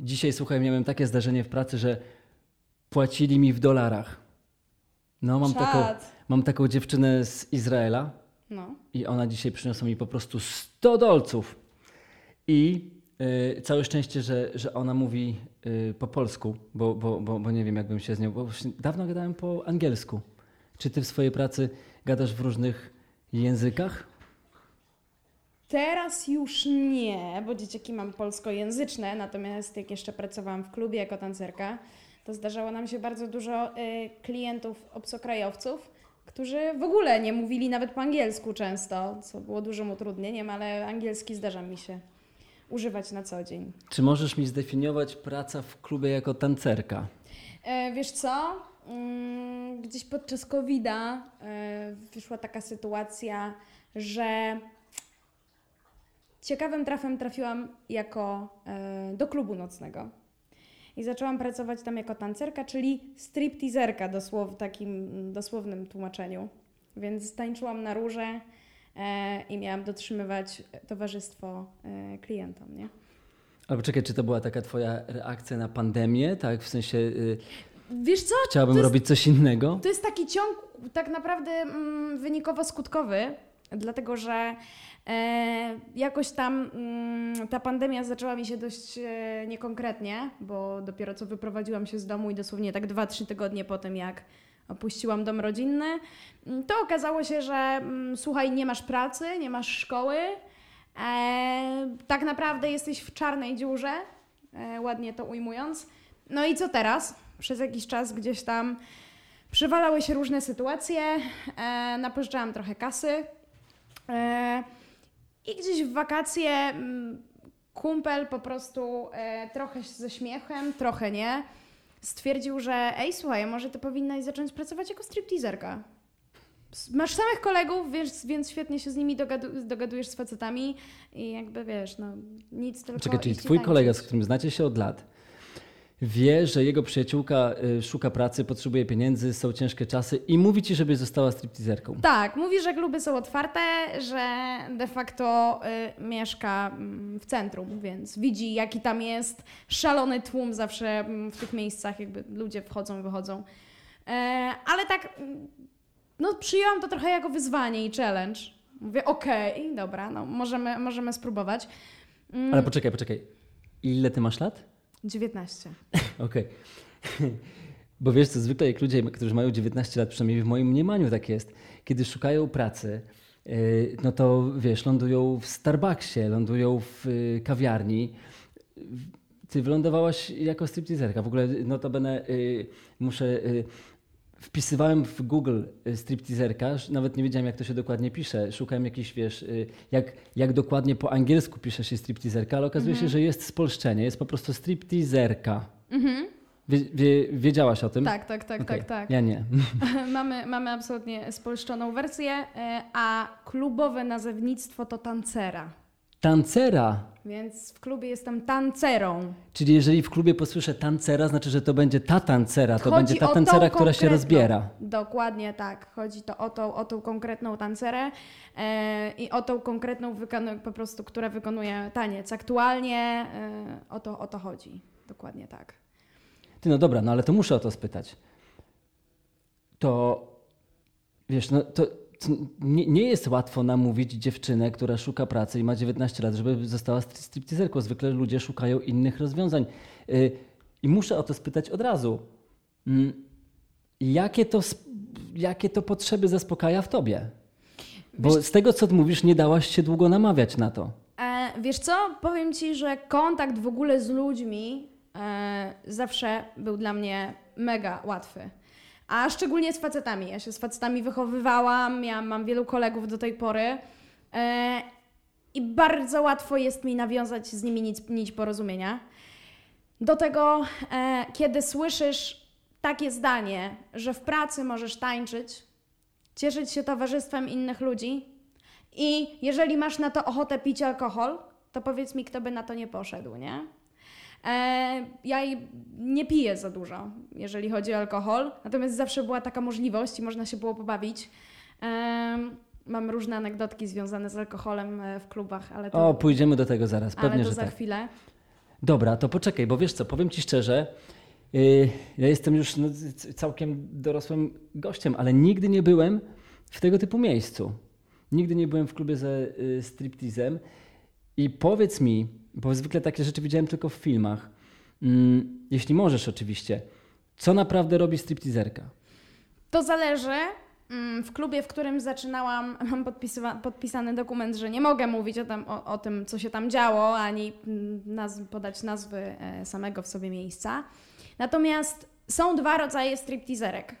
Dzisiaj, słuchaj, miałem takie zdarzenie w pracy, że płacili mi w dolarach. No, mam, taką, mam taką dziewczynę z Izraela No. i ona dzisiaj przyniosła mi po prostu 100 dolców. I y, całe szczęście, że, że ona mówi y, po polsku, bo, bo, bo, bo nie wiem, jakbym się z nią. Bo dawno gadałem po angielsku. Czy ty w swojej pracy gadasz w różnych językach? Teraz już nie, bo dzieciaki mam polskojęzyczne, natomiast jak jeszcze pracowałam w klubie jako tancerka, to zdarzało nam się bardzo dużo y, klientów obcokrajowców, którzy w ogóle nie mówili nawet po angielsku często, co było dużym utrudnieniem, ale angielski zdarza mi się używać na co dzień. Czy możesz mi zdefiniować pracę w klubie jako tancerka? E, wiesz co? Mm, Gdzieś podczas COVID-a e, wyszła taka sytuacja, że ciekawym trafem trafiłam jako e, do klubu nocnego. I zaczęłam pracować tam jako tancerka, czyli stripteaserka dosłow, w takim dosłownym tłumaczeniu. Więc tańczyłam na róże e, i miałam dotrzymywać towarzystwo e, klientom, nie? Albo czekaj, czy to była taka twoja reakcja na pandemię? Tak, w sensie y, Wiesz co? chciałabym jest- robić coś innego? To jest taki ciąg tak naprawdę mm, wynikowo-skutkowy, dlatego że e, jakoś tam mm, ta pandemia zaczęła mi się dość e, niekonkretnie, bo dopiero co wyprowadziłam się z domu i dosłownie tak 2-3 tygodnie po tym, jak opuściłam dom rodzinny, mm, to okazało się, że mm, słuchaj, nie masz pracy, nie masz szkoły, e, tak naprawdę jesteś w czarnej dziurze, e, ładnie to ujmując. No i co teraz? Przez jakiś czas gdzieś tam przywalały się różne sytuacje, e, napożyczałam trochę kasy i gdzieś w wakacje mm, kumpel po prostu e, trochę ze śmiechem, trochę nie, stwierdził, że ej słuchaj, może ty powinnaś zacząć pracować jako stripteaserka. Masz samych kolegów, więc, więc świetnie się z nimi dogadu- dogadujesz z facetami i jakby wiesz, no nic tylko Czekaj, czyli twój kolega, z tańczyć. którym znacie się od lat, wie, że jego przyjaciółka y, szuka pracy, potrzebuje pieniędzy, są ciężkie czasy i mówi ci, żebyś została stripteaserką. Tak, mówi, że kluby są otwarte, że de facto y, mieszka mm, w centrum, więc widzi, jaki tam jest szalony tłum zawsze mm, w tych miejscach, jakby ludzie wchodzą, wychodzą. E, ale tak, mm, no przyjęłam to trochę jako wyzwanie i challenge. Mówię, okej, dobra, no możemy, możemy spróbować. Mm, Ale poczekaj, poczekaj. Ile ty masz lat? 19. Okej. Bo wiesz co, zwykle jak ludzie, którzy mają 19 lat, przynajmniej w moim mniemaniu tak jest, kiedy szukają pracy, yy, no to wiesz, lądują w Starbucksie, lądują w y, kawiarni. Ty wylądowałaś jako stripteaserka. W ogóle notabene y, muszę... y, Wpisywałem w Google y, stripteaserka, nawet nie wiedziałem jak to się dokładnie pisze. Szukałem jakiś, wiesz, y, jak, jak dokładnie po angielsku pisze się stripteaserka, ale okazuje się, że jest spolszczenie, jest po prostu stripteaserka. Wie, wie, wiedziałaś o tym? Tak, tak, tak, Okej, tak, tak. Ja nie. mamy, mamy absolutnie spolszczoną wersję, e, a klubowe nazewnictwo to tancera. Tancera. Więc w klubie jestem tancerą. Czyli jeżeli w klubie posłyszę tancera, znaczy, że to będzie ta tancera, to Chodzi będzie ta tancera, która się rozbiera. Dokładnie tak. Chodzi to o tą, o tą konkretną tancerę e, i o tą konkretną, po prostu, która wykonuje taniec. Aktualnie e, o, to, o to chodzi. Dokładnie tak. Ty, no dobra, no ale to muszę o to spytać. To, wiesz, no to nie, nie jest łatwo namówić dziewczynę, która szuka pracy i ma 19 lat, żeby została stri- stripteaserką. Zwykle ludzie szukają innych rozwiązań. Y, I muszę o to spytać od razu. Mm, Jakie to, jakie to potrzeby zaspokaja w tobie? Bo z tego, co mówisz, nie dałaś się długo namawiać na to. E, wiesz co? Powiem ci, że kontakt w ogóle z ludźmi e, zawsze był dla mnie mega łatwy. A szczególnie z facetami. Ja się z facetami wychowywałam, miałam, mam wielu kolegów do tej pory. E, I bardzo łatwo jest mi nawiązać z nimi nić, nić porozumienia. Do tego, e, kiedy słyszysz takie zdanie, że w pracy możesz tańczyć, cieszyć się towarzystwem innych ludzi, i jeżeli masz na to ochotę pić alkohol, to powiedz mi, kto by na to nie poszedł, nie? E, ja nie piję za dużo, jeżeli chodzi o alkohol, natomiast zawsze była taka możliwość i można się było pobawić. E, mam różne anegdotki związane z alkoholem e, w klubach, ale to, O, pójdziemy do tego zaraz, ale pewnie, to że za tak. chwilę. Dobra, to poczekaj, bo wiesz co, powiem ci szczerze, yy, ja jestem już no, całkiem dorosłym gościem, ale nigdy nie byłem w tego typu miejscu. Nigdy nie byłem w klubie ze y, striptizem. I powiedz mi, bo zwykle takie rzeczy widziałem tylko w filmach, mm, jeśli możesz oczywiście, co naprawdę robi striptizerka? To zależy. Mm, W klubie, w którym zaczynałam, mam podpisany dokument, że nie mogę mówić o, o, o tym, co się tam działo, ani mm, nazw, podać nazwy e, samego w sobie miejsca. Natomiast są dwa rodzaje stripteaserek.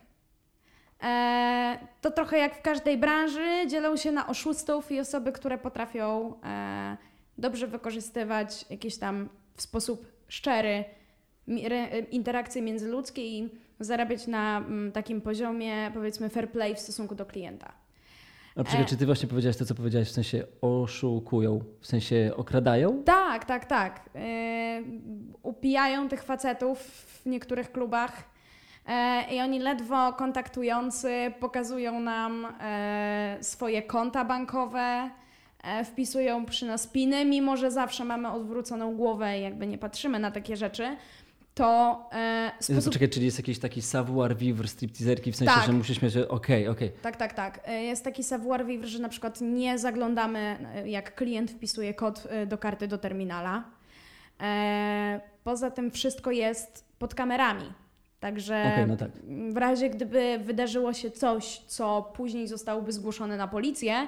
E, to trochę jak w każdej branży, dzielą się na oszustów i osoby, które potrafią e, dobrze wykorzystywać jakieś tam w sposób szczery interakcje międzyludzkie i zarabiać na mm, takim poziomie, powiedzmy, fair play w stosunku do klienta. A czekaj, E. czy ty właśnie powiedziałaś to, co powiedziałaś, w sensie oszukują, w sensie okradają? Tak, tak, tak. Yy, upijają tych facetów w niektórych klubach yy, i oni ledwo kontaktujący pokazują nam yy, swoje konta bankowe, wpisują przy nas piny, mimo że zawsze mamy odwróconą głowę i jakby nie patrzymy na takie rzeczy, to yy, sposób czyli jest jakiś taki savoir vivre stripteaserki, w sensie, Tak. że musisz mieć, okej, okej. Tak, tak, tak. Y, Jest taki savoir vivre, że na przykład nie zaglądamy, y, jak klient wpisuje kod do karty do terminala. E, Poza tym wszystko jest pod kamerami. Także Okej, no tak. w razie gdyby wydarzyło się coś, co później zostałoby zgłoszone na policję, e,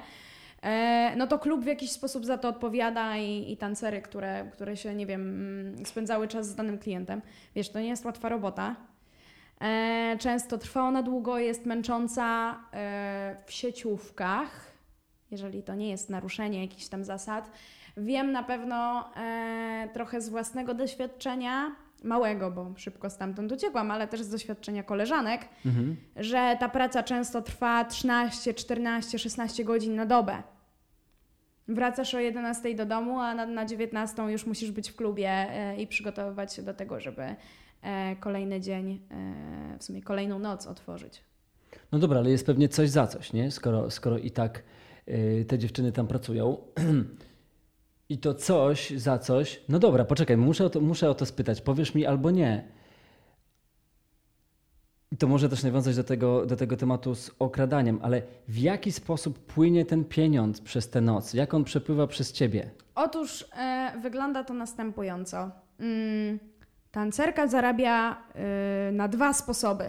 no to klub w jakiś sposób za to odpowiada i, i tancery, które, które się, nie wiem, mm, spędzały czas z danym klientem. Wiesz, to nie jest łatwa robota. E, Często trwa ona długo, jest męcząca e, w sieciówkach, jeżeli to nie jest naruszenie jakichś tam zasad. Wiem na pewno e, trochę z własnego doświadczenia, małego, bo szybko stamtąd uciekłam, ale też z doświadczenia koleżanek, Mhm. że ta praca często trwa 13, 14, 16 godzin na dobę. Wracasz o 11 do domu, a na, na 19 już musisz być w klubie e, i przygotowywać się do tego, żeby e, kolejny dzień, e, w sumie kolejną noc otworzyć. No dobra, ale jest pewnie coś za coś, nie? Skoro, skoro i tak te dziewczyny tam pracują. I to coś za coś. No dobra, poczekaj, muszę o to, muszę o to spytać. Powiesz mi albo nie. I to może też nawiązać do tego, do tego tematu z okradaniem, ale w jaki sposób płynie ten pieniądz przez tę noc? Jak on przepływa przez ciebie? Otóż e, wygląda to następująco. Mm, tancerka zarabia e, na dwa sposoby.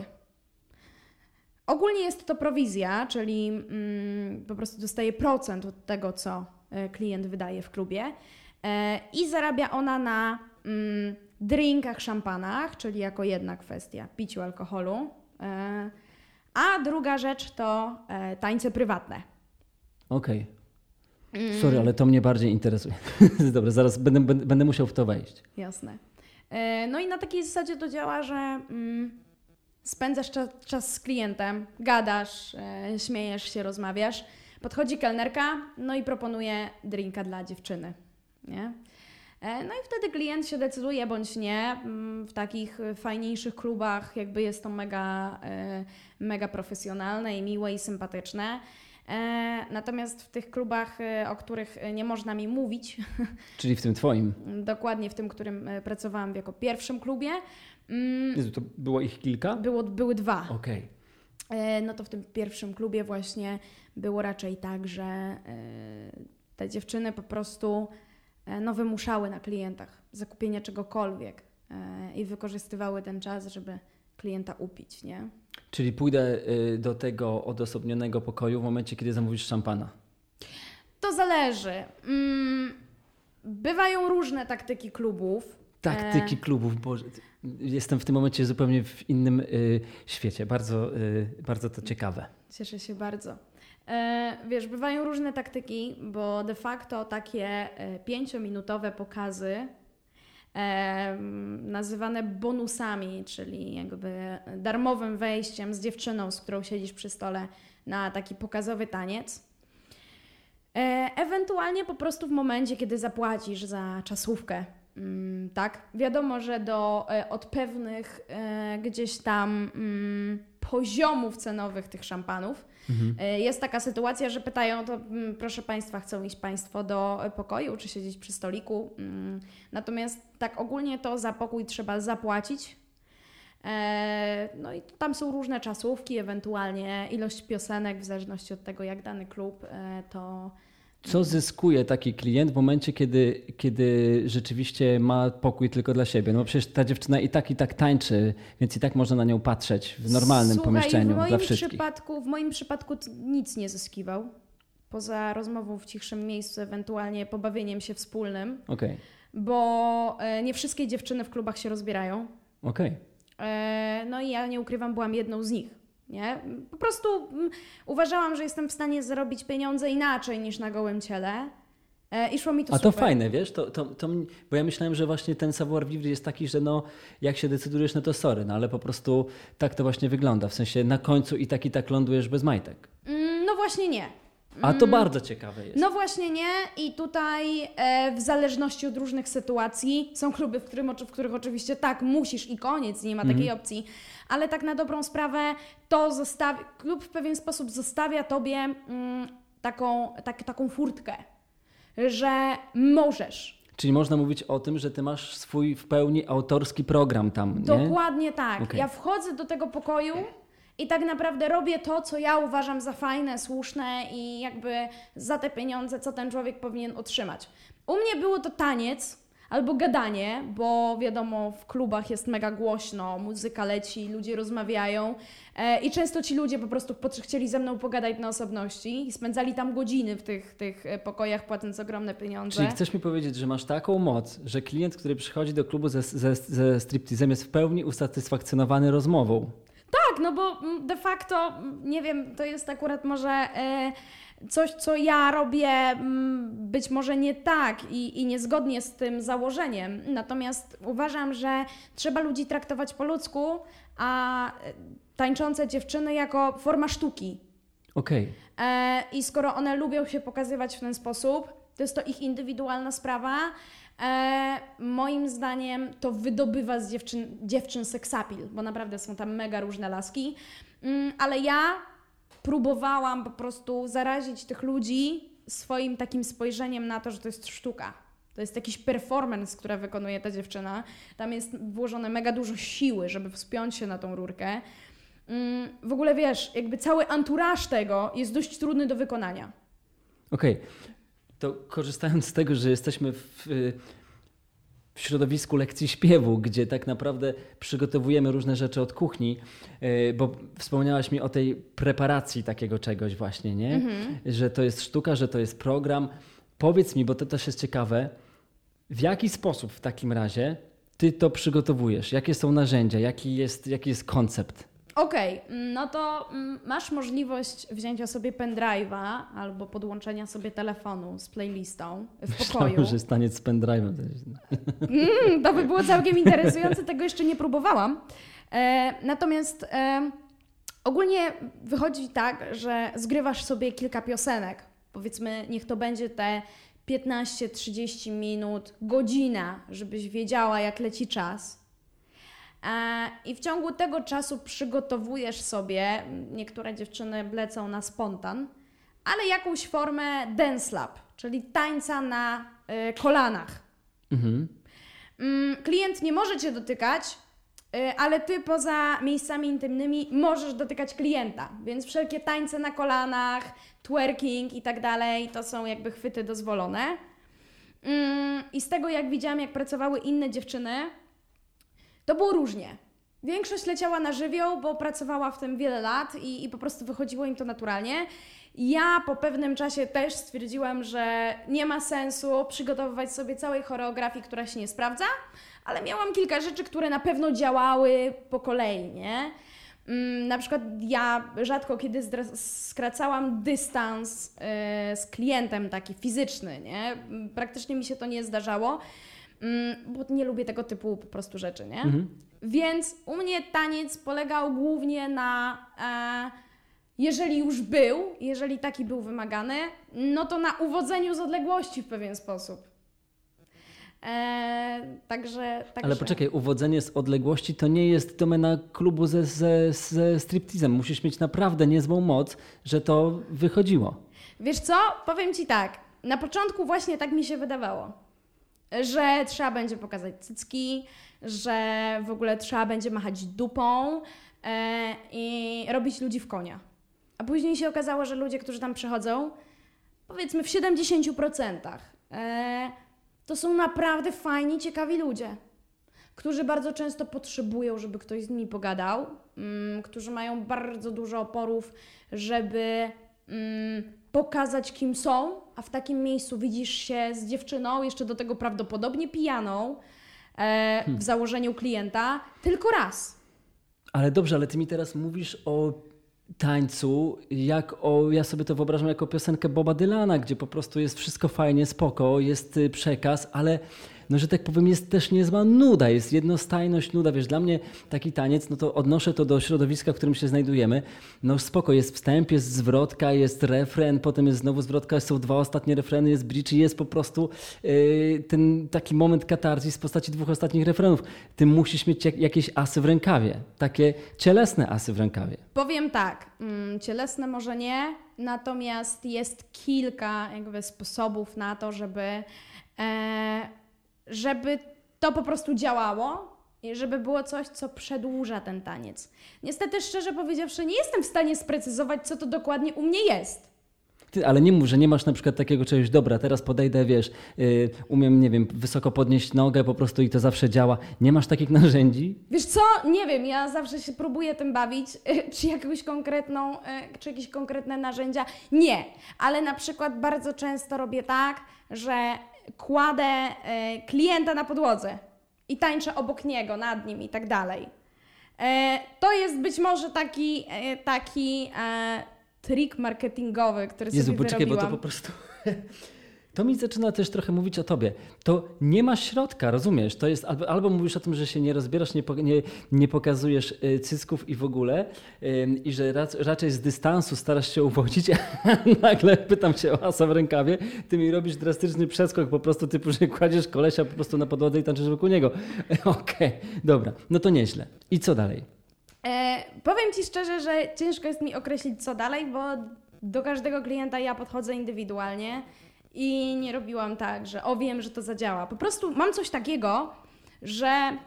Ogólnie jest to prowizja, czyli mm, po prostu dostaje procent od tego, co klient wydaje w klubie. E, I zarabia ona na mm, drinkach, szampanach, czyli jako jedna kwestia, piciu alkoholu. E, a druga rzecz to e, tańce prywatne. Okej. Mm. Sorry, ale to mnie bardziej interesuje. Dobra, zaraz będę, będę, musiał w to wejść. Jasne. E, No i na takiej zasadzie to działa, że mm, spędzasz czas, czas z klientem, gadasz, e, śmiejesz się, rozmawiasz. Podchodzi kelnerka, no i proponuje drinka dla dziewczyny. Nie? E, No i wtedy klient się decyduje bądź nie. Mm, W takich fajniejszych klubach jakby jest to mega, e, mega profesjonalne i miłe i sympatyczne. E, Natomiast w tych klubach, o których nie można mi mówić, Czyli w tym twoim. dokładnie w tym, którym pracowałam jako pierwszym klubie, mm, Jezu, to było ich kilka? było, były dwa. Okej. E, No to w tym pierwszym klubie właśnie było raczej tak, że e, te dziewczyny po prostu e, no, wymuszały na klientach zakupienia czegokolwiek e, i wykorzystywały ten czas, żeby klienta upić, nie? Czyli pójdę y, do tego odosobnionego pokoju w momencie, kiedy zamówisz szampana. To zależy. Mm, Bywają różne taktyki klubów. Taktyki E. klubów, Boże. Jestem w tym momencie zupełnie w innym y, świecie. Bardzo, y, bardzo to ciekawe. Cieszę się bardzo. E, wiesz, bywają różne taktyki, bo de facto takie e, pięciominutowe pokazy e, nazywane bonusami, czyli jakby darmowym wejściem z dziewczyną, z którą siedzisz przy stole na taki pokazowy taniec. Ewentualnie po prostu w momencie, kiedy zapłacisz za czasówkę Mm, tak, wiadomo, że do, od pewnych gdzieś tam mm, poziomów cenowych tych szampanów mhm. e, jest taka sytuacja, że pytają, to mm, proszę Państwa, chcą iść Państwo do pokoju czy siedzieć przy stoliku. Mm, natomiast tak ogólnie to za pokój trzeba zapłacić. E, no i tam są różne czasówki, ewentualnie ilość piosenek, w zależności od tego, jak dany klub e, to co zyskuje taki klient w momencie, kiedy, kiedy rzeczywiście ma pokój tylko dla siebie? No przecież ta dziewczyna i tak, i tak tańczy, więc i tak można na nią patrzeć w normalnym Słuchaj, pomieszczeniu w moim dla wszystkich. Przypadku, w moim przypadku nic nie zyskiwał. Poza rozmową w cichszym miejscu, ewentualnie pobawieniem się wspólnym. Okay. Bo e, nie wszystkie dziewczyny w klubach się rozbierają. Okej. Okay. E, no i ja nie ukrywam, byłam jedną z nich. Nie? Po prostu mm, uważałam, że jestem w stanie zarobić pieniądze inaczej niż na gołym ciele. E, I szło mi to A super. to fajne, wiesz, to, to, to, bo ja myślałem, że właśnie ten savoir vivre jest taki, że no, jak się decydujesz, no to sorry, no ale po prostu tak to właśnie wygląda. W sensie na końcu i tak i tak lądujesz bez majtek. Mm, no właśnie nie. A to mm. bardzo ciekawe jest. No właśnie nie i tutaj e, w zależności od różnych sytuacji są kluby, w, którym, w których oczywiście tak, musisz i koniec, nie ma takiej mhm. opcji, ale tak na dobrą sprawę to zostawi, klub w pewien sposób zostawia Tobie mm, taką, tak, taką furtkę, że możesz. Czyli można mówić o tym, że ty masz swój w pełni autorski program tam, nie? Dokładnie tak. Okay. Ja wchodzę do tego pokoju i tak naprawdę robię to, co ja uważam za fajne, słuszne i jakby za te pieniądze, co ten człowiek powinien otrzymać. U mnie było to taniec albo gadanie, bo wiadomo, w klubach jest mega głośno, muzyka leci, ludzie rozmawiają e, i często ci ludzie po prostu chcieli ze mną pogadać na osobności i spędzali tam godziny w tych, tych e, pokojach, płacąc ogromne pieniądze. Czyli chcesz mi powiedzieć, że masz taką moc, że klient, który przychodzi do klubu ze, ze, ze striptizem jest w pełni usatysfakcjonowany rozmową? Tak, no bo de facto, nie wiem, to jest akurat może e, coś, co ja robię mm, być może nie tak i, i niezgodnie z tym założeniem. Natomiast uważam, że trzeba ludzi traktować po ludzku, a e, tańczące dziewczyny jako forma sztuki. Okej. Okay. E, I skoro one lubią się pokazywać w ten sposób, to jest to ich indywidualna sprawa. E, moim zdaniem to wydobywa z dziewczyn, dziewczyn seksapil, bo naprawdę są tam mega różne laski. Mm, ale ja próbowałam po prostu zarazić tych ludzi swoim takim spojrzeniem na to, że to jest sztuka. To jest jakiś performance, który wykonuje ta dziewczyna. Tam jest włożone mega dużo siły, żeby wspiąć się na tą rurkę. Mm, w ogóle wiesz, jakby cały anturaż tego jest dość trudny do wykonania. Okej. Okay. To korzystając z tego, że jesteśmy w, w środowisku lekcji śpiewu, gdzie tak naprawdę przygotowujemy różne rzeczy od kuchni, e, bo wspomniałaś mi o tej preparacji takiego czegoś właśnie, nie? Mhm. Że to jest sztuka, że to jest program. Powiedz mi, bo to też jest ciekawe, w jaki sposób w takim razie ty to przygotowujesz? Jakie są narzędzia? Jaki jest, jaki jest koncept? Okej, okay, no to mm, masz możliwość wzięcia sobie pendrive'a albo podłączenia sobie telefonu z playlistą w pokoju. Myślałem, że staniec z pendrive'em. Mm, to by było całkiem interesujące, tego jeszcze nie próbowałam. E, natomiast e, ogólnie wychodzi tak, że zgrywasz sobie kilka piosenek. Powiedzmy, niech to będzie te 15-30 minut, godzina, żebyś wiedziała, jak leci czas I w ciągu tego czasu przygotowujesz sobie, niektóre dziewczyny blecą na spontan, ale jakąś formę dance lab, czyli tańca na y, kolanach. Mhm. Mm, klient nie może cię dotykać, y, ale ty poza miejscami intymnymi możesz dotykać klienta, więc wszelkie tańce na kolanach, twerking i tak dalej, to są jakby chwyty dozwolone. Mm, I z tego jak widziałam, jak pracowały inne dziewczyny, to było różnie. Większość leciała na żywioł, bo pracowała w tym wiele lat i, i po prostu wychodziło im to naturalnie. Ja po pewnym czasie też stwierdziłam, że nie ma sensu przygotowywać sobie całej choreografii, która się nie sprawdza, ale miałam kilka rzeczy, które na pewno działały po kolei, nie? Mm, na przykład ja rzadko kiedy skracałam dystans yy, z klientem taki fizyczny, nie? Praktycznie mi się to nie zdarzało. Mm, bo nie lubię tego typu po prostu rzeczy, nie? Mhm. Więc u mnie taniec polegał głównie na, e, jeżeli już był, jeżeli taki był wymagany, no to na uwodzeniu z odległości w pewien sposób. E, także, także... Ale poczekaj, uwodzenie z odległości to nie jest domena klubu ze, ze, ze striptizem. Musisz mieć naprawdę niezłą moc, że to wychodziło. Wiesz co? Powiem ci tak. Na początku właśnie tak mi się wydawało, że trzeba będzie pokazać cycki, że w ogóle trzeba będzie machać dupą e, i robić ludzi w konia. A później się okazało, że ludzie, którzy tam przychodzą, powiedzmy w 70%, e, to są naprawdę fajni, ciekawi ludzie, którzy bardzo często potrzebują, żeby ktoś z nimi pogadał, mm, którzy mają bardzo dużo oporów, żeby mm, pokazać, kim są, a w takim miejscu widzisz się z dziewczyną, jeszcze do tego prawdopodobnie pijaną, e, w założeniu klienta, tylko raz. Ale dobrze, ale ty mi teraz mówisz o tańcu, jak o, ja sobie to wyobrażam jako piosenkę Boba Dylana, gdzie po prostu jest wszystko fajnie, spoko, jest y, przekaz, ale no, że tak powiem, jest też niezła nuda, jest jednostajność, nuda. Wiesz, dla mnie taki taniec, no to odnoszę to do środowiska, w którym się znajdujemy. No spoko, jest wstęp, jest zwrotka, jest refren, potem jest znowu zwrotka, są dwa ostatnie refreny, jest bridge i jest po prostu yy, ten taki moment katarzis w postaci dwóch ostatnich refrenów. Ty musisz mieć jak, jakieś asy w rękawie, takie cielesne asy w rękawie. Powiem tak, mm, cielesne może nie, natomiast jest kilka jakby sposobów na to, żeby e, żeby to po prostu działało i żeby było coś, co przedłuża ten taniec. Niestety, szczerze powiedziawszy, nie jestem w stanie sprecyzować, co to dokładnie u mnie jest. Ty, ale nie mów, że nie masz na przykład takiego czegoś, dobra, teraz podejdę, wiesz, yy, umiem, nie wiem, wysoko podnieść nogę po prostu i to zawsze działa. Nie masz takich narzędzi? Wiesz co, nie wiem, ja zawsze się próbuję tym bawić, czy jakąś konkretną, yy, czy jakieś konkretne narzędzia. Nie, ale na przykład bardzo często robię tak, że kładę e, klienta na podłodze i tańczę obok niego, nad nim i tak dalej. E, to jest być może taki, e, taki trik marketingowy, który Jezu, sobie poczekaj, wyrobiłam. bo to po prostu... To mi zaczyna też trochę mówić o tobie. To nie ma środka, rozumiesz? To jest albo, albo mówisz o tym, że się nie rozbierasz, nie, nie, nie pokazujesz y, cysków i w ogóle i że rac, raczej z dystansu starasz się uwodzić, a nagle pytam cię o asa w rękawie, ty mi robisz drastyczny przeskok po prostu typu, że kładziesz kolesia po prostu na podłodze i tańczysz wokół niego. Okej, okay, dobra, no to nieźle. I co dalej? E, powiem Ci szczerze, że ciężko jest mi określić co dalej, bo do każdego klienta ja podchodzę indywidualnie i nie robiłam tak, że o wiem, że to zadziała. Po prostu mam coś takiego, że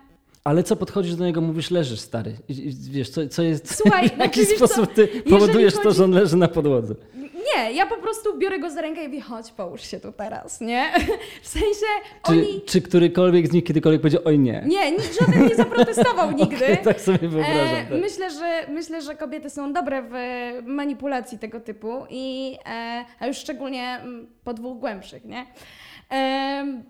ale co podchodzisz do niego, mówisz, leżysz stary. I, wiesz, co, co jest. Słuchaj, w jaki sposób ty powodujesz chodzi... to, że on leży na podłodze? Nie, ja po prostu biorę go za rękę i mówię, chodź, połóż się tu teraz, nie? W sensie czy, oni... Czy którykolwiek z nich kiedykolwiek powiedział, oj nie? Nie, nikt żaden nie zaprotestował nigdy. Okay, tak sobie wyobrażam. E, tak. Myślę, że, myślę, że kobiety są dobre w manipulacji tego typu i e, a już szczególnie mm, po dwóch głębszych, nie? E,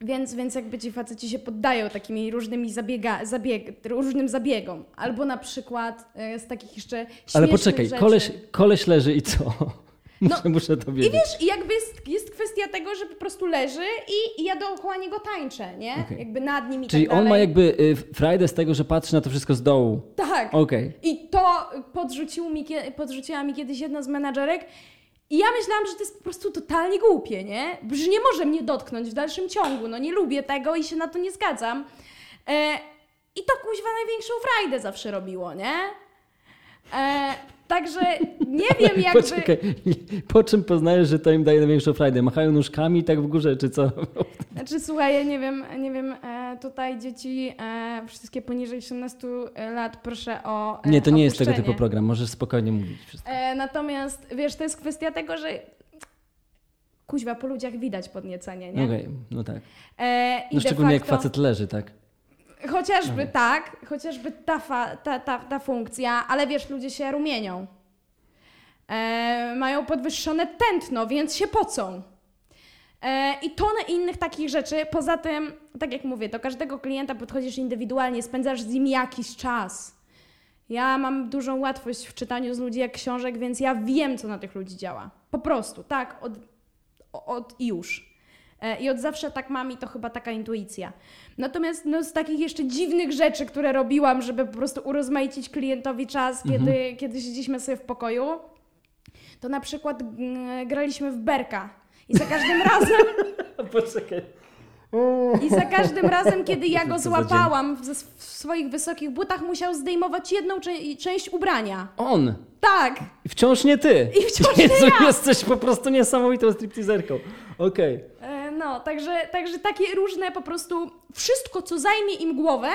więc, więc jakby ci faceci się poddają takimi różnymi zabiega, zabieg, różnym zabiegom. Albo na przykład e, z takich jeszcze Ale poczekaj, rzeczy. Koleś, koleś leży i co? No, muszę to wiedzieć. I wiesz, jakby jest, jest kwestia tego, że po prostu leży i, i ja dookoła niego tańczę, nie? Okay. Jakby nad nim i Czyli tak on ma jakby y, frajdę z tego, że patrzy na to wszystko z dołu. Tak. Okay. I to podrzucił mi, podrzuciła mi kiedyś jedna z menadżerek i ja myślałam, że to jest po prostu totalnie głupie, nie? Że nie może mnie dotknąć w dalszym ciągu. No nie lubię tego i się na to nie zgadzam. E, I to kuźwa największą frajdę zawsze robiło, nie? E, Także nie wiem jakby... Poczekaj, po czym poznajesz, że to im daje największą frajdę? Machają nóżkami tak w górze, czy co? Znaczy słuchaj, ja nie wiem, nie wiem, e, tutaj dzieci e, wszystkie poniżej 18 lat proszę o Nie, to nie jest tego typu program, możesz spokojnie mówić wszystko. Natomiast wiesz, to jest kwestia tego, że kuźwa po ludziach widać podniecenie, nie? Okej, okay, no tak. E, no szczególnie facto... jak facet leży, tak? Chociażby mhm. tak, chociażby ta, fa, ta, ta, ta funkcja, ale wiesz, ludzie się rumienią. E, mają podwyższone tętno, więc się pocą. E, I tonę innych takich rzeczy. Poza tym, tak jak mówię, do każdego klienta podchodzisz indywidualnie, spędzasz z nim jakiś czas. Ja mam dużą łatwość w czytaniu z ludzi jak książek, więc ja wiem, co na tych ludzi działa. Po prostu, tak, od, od już. E, I od zawsze tak mam i to chyba taka intuicja. Natomiast no, z takich jeszcze dziwnych rzeczy, które robiłam, żeby po prostu urozmaicić klientowi czas, mhm. kiedy, kiedy siedzieliśmy sobie w pokoju, to na przykład graliśmy w berka. I za każdym razem. Poczekaj. I za każdym razem, kiedy ja go złapałam w, w swoich wysokich butach, musiał zdejmować jedną cze- część ubrania. On! Tak! I wciąż nie ty! I wciąż nie Jezu, ja. jesteś po prostu niesamowitą stripteaserką. Okej. E, No, także, także takie różne po prostu wszystko, co zajmie im głowę,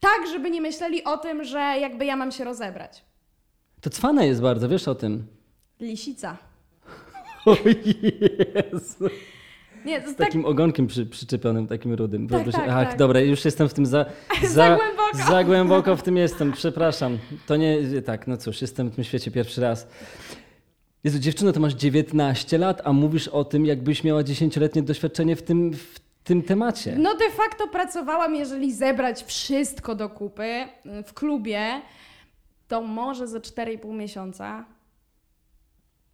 tak, żeby nie myśleli o tym, że jakby ja mam się rozebrać. To cwane jest bardzo, wiesz o tym. Lisica. O Jezu. Nie, to Z tak, takim ogonkiem przy, przyczepionym, takim rudym. Tak, tak, Ach, tak. dobra, już jestem w tym za, Za głęboko. Za głęboko w tym jestem, przepraszam. To nie, tak, no cóż, jestem w tym świecie pierwszy raz. Jezu, dziewczyno, to masz 19 lat, a mówisz o tym, jakbyś miała 10-letnie doświadczenie w tym, w tym temacie. no de facto pracowałam, jeżeli zebrać wszystko do kupy y, w klubie, to może ze 4,5 miesiąca.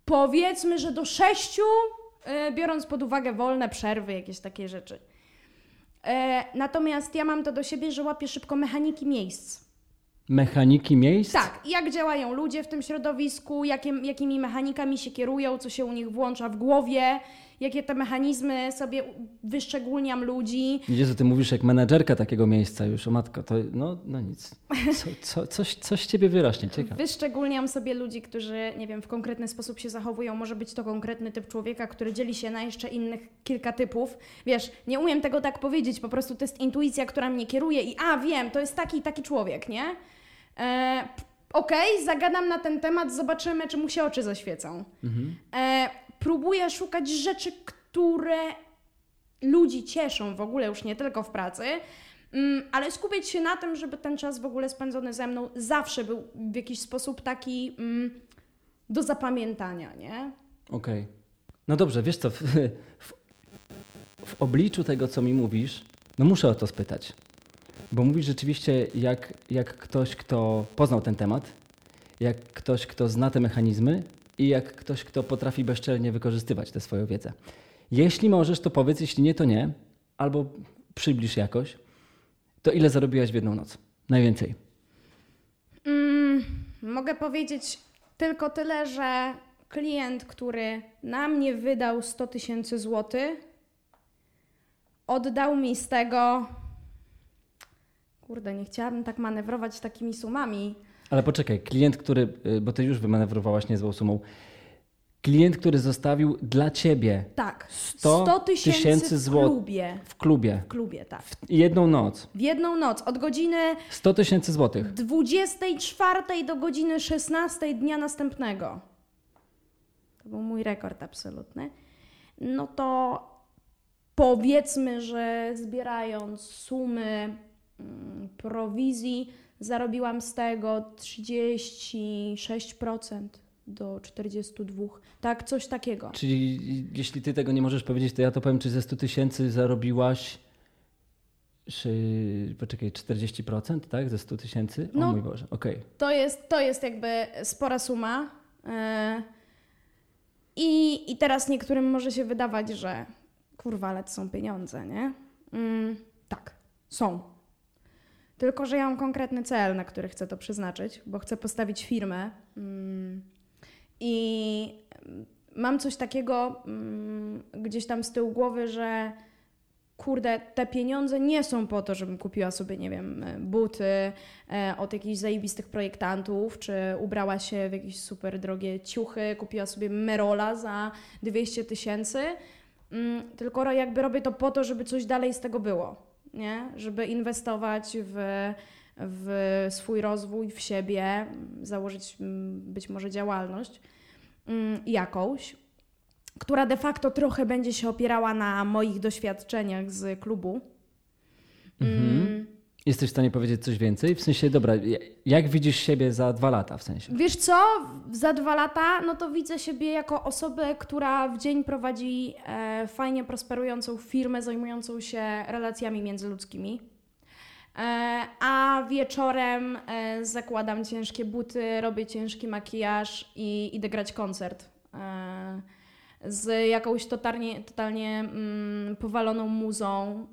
Powiedzmy, że do 6, y, biorąc pod uwagę wolne przerwy, jakieś takie rzeczy. E, Natomiast ja mam to do siebie, że łapię szybko mechaniki miejsc. Mechaniki miejsc? Tak, jak działają ludzie w tym środowisku, jakim, jakimi mechanikami się kierują, co się u nich włącza w głowie, jakie te mechanizmy sobie wyszczególniam ludzi. Jezu, ty mówisz jak menedżerka takiego miejsca już, o matko, to no, no nic. Co, co, coś, coś ciebie wyrośnie, ciekawe. Wyszczególniam sobie ludzi, którzy, nie wiem, w konkretny sposób się zachowują. Może być to konkretny typ człowieka, który dzieli się na jeszcze innych kilka typów. Wiesz, nie umiem tego tak powiedzieć, po prostu to jest intuicja, która mnie kieruje i a, wiem, to jest taki taki człowiek, nie? E, Okej, zagadam na ten temat, zobaczymy, czy mu się oczy zaświecą. E, próbuję szukać rzeczy, które ludzi cieszą w ogóle, już nie tylko w pracy, mm, ale skupiać się na tym, żeby ten czas w ogóle spędzony ze mną zawsze był w jakiś sposób taki mm, do zapamiętania, nie? Okej. No dobrze, wiesz co, w, w, w obliczu tego, co mi mówisz, no muszę o to spytać. Bo mówisz rzeczywiście jak, jak ktoś, kto poznał ten temat, jak ktoś, kto zna te mechanizmy i jak ktoś, kto potrafi bezczelnie wykorzystywać tę swoją wiedzę. Jeśli możesz, to powiedz, jeśli nie, to nie, albo przybliż jakoś, to ile zarobiłaś w jedną noc? Najwięcej. Mm, mogę powiedzieć tylko tyle, że klient, który na mnie wydał 100 tysięcy złotych, oddał mi z tego. Kurde, nie chciałabym tak manewrować takimi sumami. Ale poczekaj, klient, który, y, bo ty już wymanewrowałaś niezłą sumą, klient, który zostawił dla ciebie Tak, 100 100 tysięcy tysięcy w złotych. klubie. w klubie W klubie, tak. w jedną noc W jedną noc, od godziny 100 tysięcy złotych. 24 do godziny 16 dnia następnego. To był mój rekord absolutny. No to powiedzmy, że zbierając sumy prowizji, zarobiłam z tego 36% do 42%. Tak, coś takiego. Czyli jeśli ty tego nie możesz powiedzieć, to ja to powiem, czy ze 100 tysięcy zarobiłaś poczekaj, 40%, tak? Ze 100 tysięcy? O No. mój Boże, okej. To jest, to jest jakby spora suma. E, I, I teraz niektórym może się wydawać, że kurwa, ale to są pieniądze, nie? Mm, tak, są. Tylko, że ja mam konkretny cel, na który chcę to przeznaczyć, bo chcę postawić firmę. Mm, I mam coś takiego mm, gdzieś tam z tyłu głowy, że kurde, te pieniądze nie są po to, żebym kupiła sobie, nie wiem, buty e, od jakichś zajebistych projektantów, czy ubrała się w jakieś super drogie ciuchy, kupiła sobie Merola za 200 tysięcy, mm, tylko jakby robię to po to, żeby coś dalej z tego było, nie? Żeby inwestować w, w swój rozwój, w siebie, mm, założyć mm, być może działalność mm, jakąś, która de facto trochę będzie się opierała na moich doświadczeniach z klubu. Mhm. Jesteś w stanie powiedzieć coś więcej? W sensie, dobra, jak widzisz siebie za dwa lata w sensie? Wiesz co, za dwa lata, no to widzę siebie jako osobę, która w dzień prowadzi e, fajnie prosperującą firmę zajmującą się relacjami międzyludzkimi. E, a wieczorem e, zakładam ciężkie buty, robię ciężki makijaż i idę grać koncert. E, z jakąś totalnie, totalnie mm, powaloną muzą,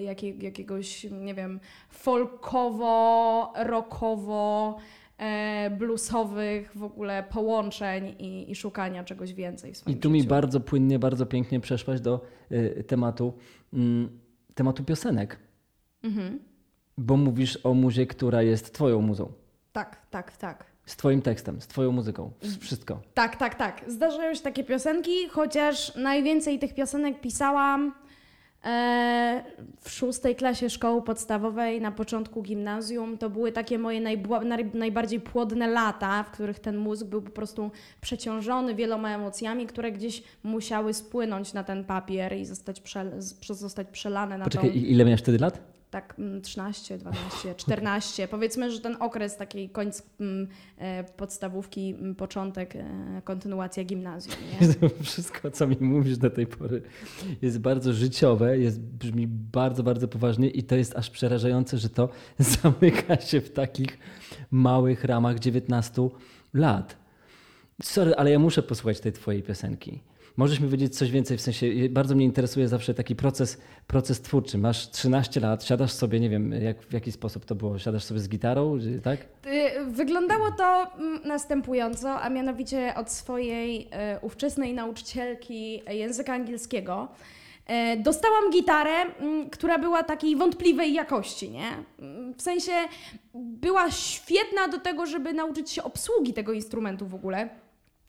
jakie, jakiegoś, nie wiem, folkowo, rockowo, e, bluesowych w ogóle połączeń i, i szukania czegoś więcej w swoim I tu życiu. mi bardzo płynnie, bardzo pięknie przeszłaś do y, tematu, mm, tematu piosenek, Mhm. bo mówisz o muzie, która jest twoją muzą, Tak, tak, tak. Z twoim tekstem, z twoją muzyką, wszystko. Tak, tak, tak. Zdarzają się takie piosenki, chociaż najwięcej tych piosenek pisałam e, w szóstej klasie szkoły podstawowej, na początku gimnazjum. To były takie moje najbła- najbardziej płodne lata, w których ten mózg był po prostu przeciążony wieloma emocjami, które gdzieś musiały spłynąć na ten papier i zostać, prze, przez- zostać przelane na Poczekaj, tą... ile miałeś wtedy lat? Tak, mm, 13, 12, 14. Powiedzmy, że ten okres takiej końc mm, e, podstawówki, mm, początek, e, kontynuacja gimnazjum. Nie? Wszystko, co mi mówisz do tej pory, jest bardzo życiowe, jest, brzmi bardzo, bardzo poważnie i to jest aż przerażające, że to zamyka się w takich małych ramach 19 lat. Sorry, ale ja muszę posłuchać tej twojej piosenki. Możesz mi powiedzieć coś więcej, w sensie bardzo mnie interesuje zawsze taki proces, proces twórczy. Masz 13 lat, siadasz sobie, nie wiem jak, w jaki sposób to było, siadasz sobie z gitarą, tak? Wyglądało to mm, następująco, a mianowicie od swojej e, ówczesnej nauczycielki języka angielskiego. E, Dostałam gitarę, mm, która była takiej wątpliwej jakości, nie? Mm, W sensie była świetna do tego, żeby nauczyć się obsługi tego instrumentu w ogóle.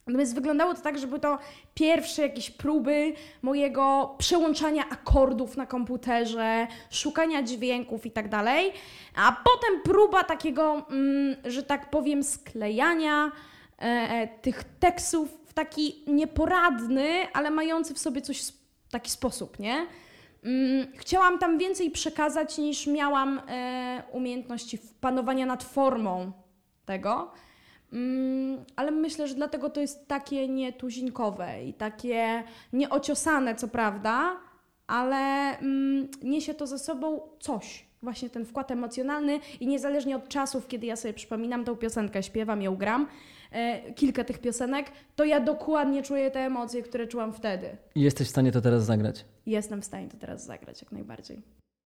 Natomiast wyglądało to tak, że były to pierwsze jakieś próby mojego przełączania akordów na komputerze, szukania dźwięków i tak dalej, a potem próba takiego, mm, że tak powiem, sklejania e, e, tych tekstów w taki nieporadny, ale mający w sobie coś, taki sposób, nie? Mm, Chciałam tam więcej przekazać niż miałam e, umiejętności panowania nad formą tego. Mm, ale myślę, że dlatego to jest takie nietuzinkowe i takie nieociosane, co prawda, ale mm, niesie to ze sobą coś. Właśnie ten wkład emocjonalny i niezależnie od czasów, kiedy ja sobie przypominam tą piosenkę, śpiewam ją, gram, e, kilka tych piosenek, to ja dokładnie czuję te emocje, które czułam wtedy. Jesteś w stanie to teraz zagrać. Jestem w stanie to teraz zagrać jak najbardziej.